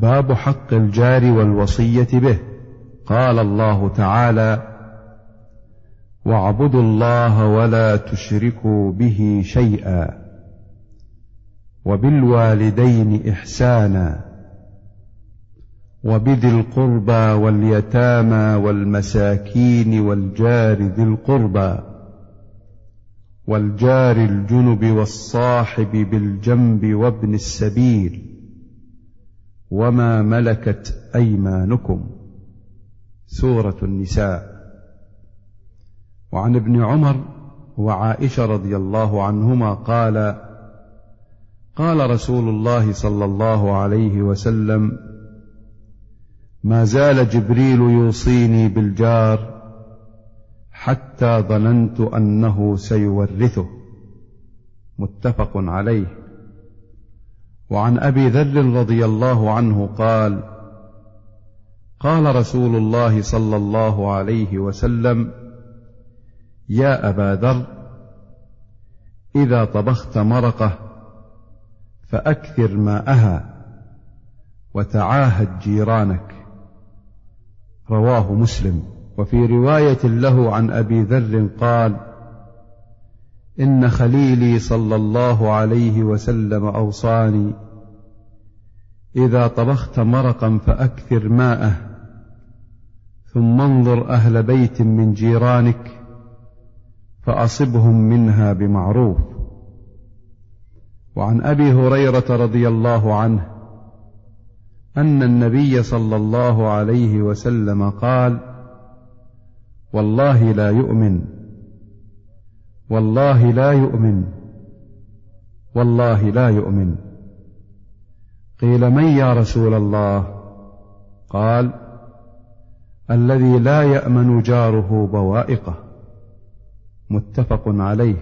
باب حق الجار والوصية به. قال الله تعالى واعبدوا الله ولا تشركوا به شيئا وبالوالدين إحسانا وبذي القربى واليتامى والمساكين والجار ذي القربى والجار الجنب والصاحب بالجنب وابن السبيل وما ملكت ايمانكم سوره النساء. وعن ابن عمر وعائشه رضي الله عنهما قال قال رسول الله صلى الله عليه وسلم ما زال جبريل يوصيني بالجار حتى ظننت انه سيورثه. متفق عليه. وعن أبي ذر رضي الله عنه قال قال رسول الله صلى الله عليه وسلم يا أبا ذر إذا طبخت مرقة فأكثر ماءها وتعاهد جيرانك. رواه مسلم. وفي رواية له عن أبي ذر قال إن خليلي صلى الله عليه وسلم أوصاني إذا طبخت مرقا فأكثر ماءه ثم انظر أهل بيت من جيرانك فأصبهم منها بمعروف. وعن أبي هريرة رضي الله عنه أن النبي صلى الله عليه وسلم قال والله لا يؤمن والله لا يؤمن. والله لا يؤمن. قيل من يا رسول الله؟ قال الذي لا يأمن جاره بوائقه. متفق عليه.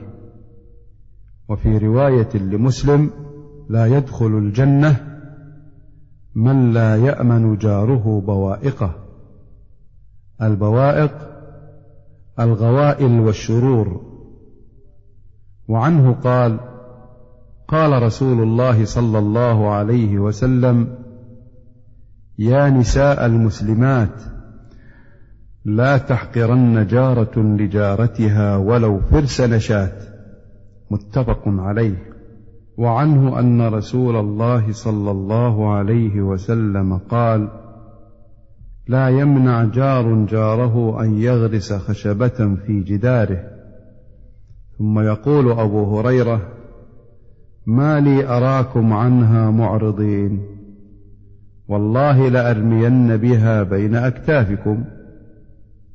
وفي رواية لمسلم لا يدخل الجنة من لا يأمن جاره بوائقه. البوائق الغوائل والشرور. وعنه قال قال رسول الله صلى الله عليه وسلم يا نساء المسلمات لا تحقرن جارة لجارتها ولو فرس نشاه متفق عليه. وعنه أن رسول الله صلى الله عليه وسلم قال لا يمنع جار جاره أن يغرس خشبة في جداره. ثم يقول أبو هريرة ما لي أراكم عنها معرضين والله لأرمين بها بين أكتافكم.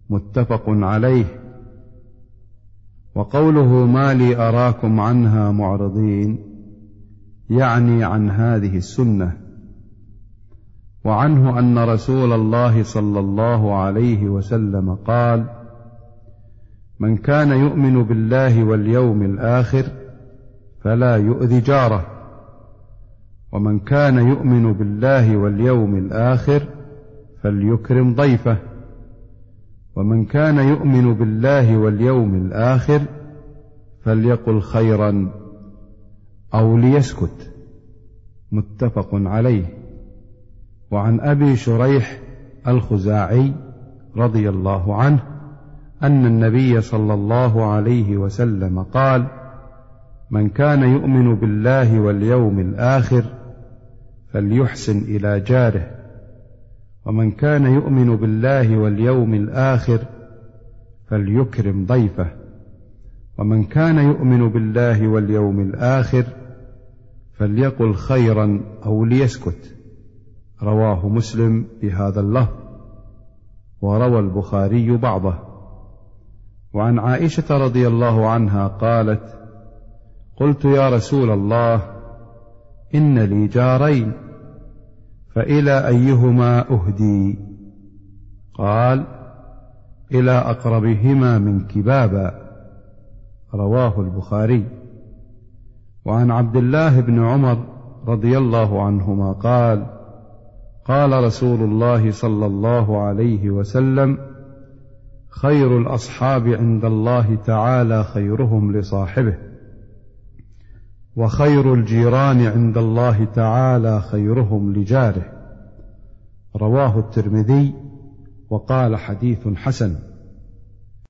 متفق عليه. وقوله ما لي أراكم عنها معرضين يعني عن هذه السنة وعنه أن رسول الله صلى الله عليه وسلم قال من كان يؤمن بالله واليوم الآخر فلا يؤذي جاره. ومن كان يؤمن بالله واليوم الآخر فليكرم ضيفه. ومن كان يؤمن بالله واليوم الآخر فليقل خيرا أو ليسكت. متفق عليه. وعن أبي شريح الخزاعي رضي الله عنه أن النبي صلى الله عليه وسلم قال من كان يؤمن بالله واليوم الآخر فليحسن إلى جاره ومن كان يؤمن بالله واليوم الآخر فليكرم ضيفه ومن كان يؤمن بالله واليوم الآخر فليقل خيرا أو ليسكت. رواه مسلم بهذا اللفظ وروى البخاري بعضه. وعن عائشة رضي الله عنها قالت قلت يا رسول الله إن لي جارين فإلى أيهما أهدي؟ قال إلى أقربهما منك بابا رواه البخاري. وعن عبد الله بن عمر رضي الله عنهما قال قال رسول الله صلى الله عليه وسلم خير الأصحاب عند الله تعالى خيرهم لصاحبه وخير الجيران عند الله تعالى خيرهم لجاره. رواه الترمذي وقال حديث حسن.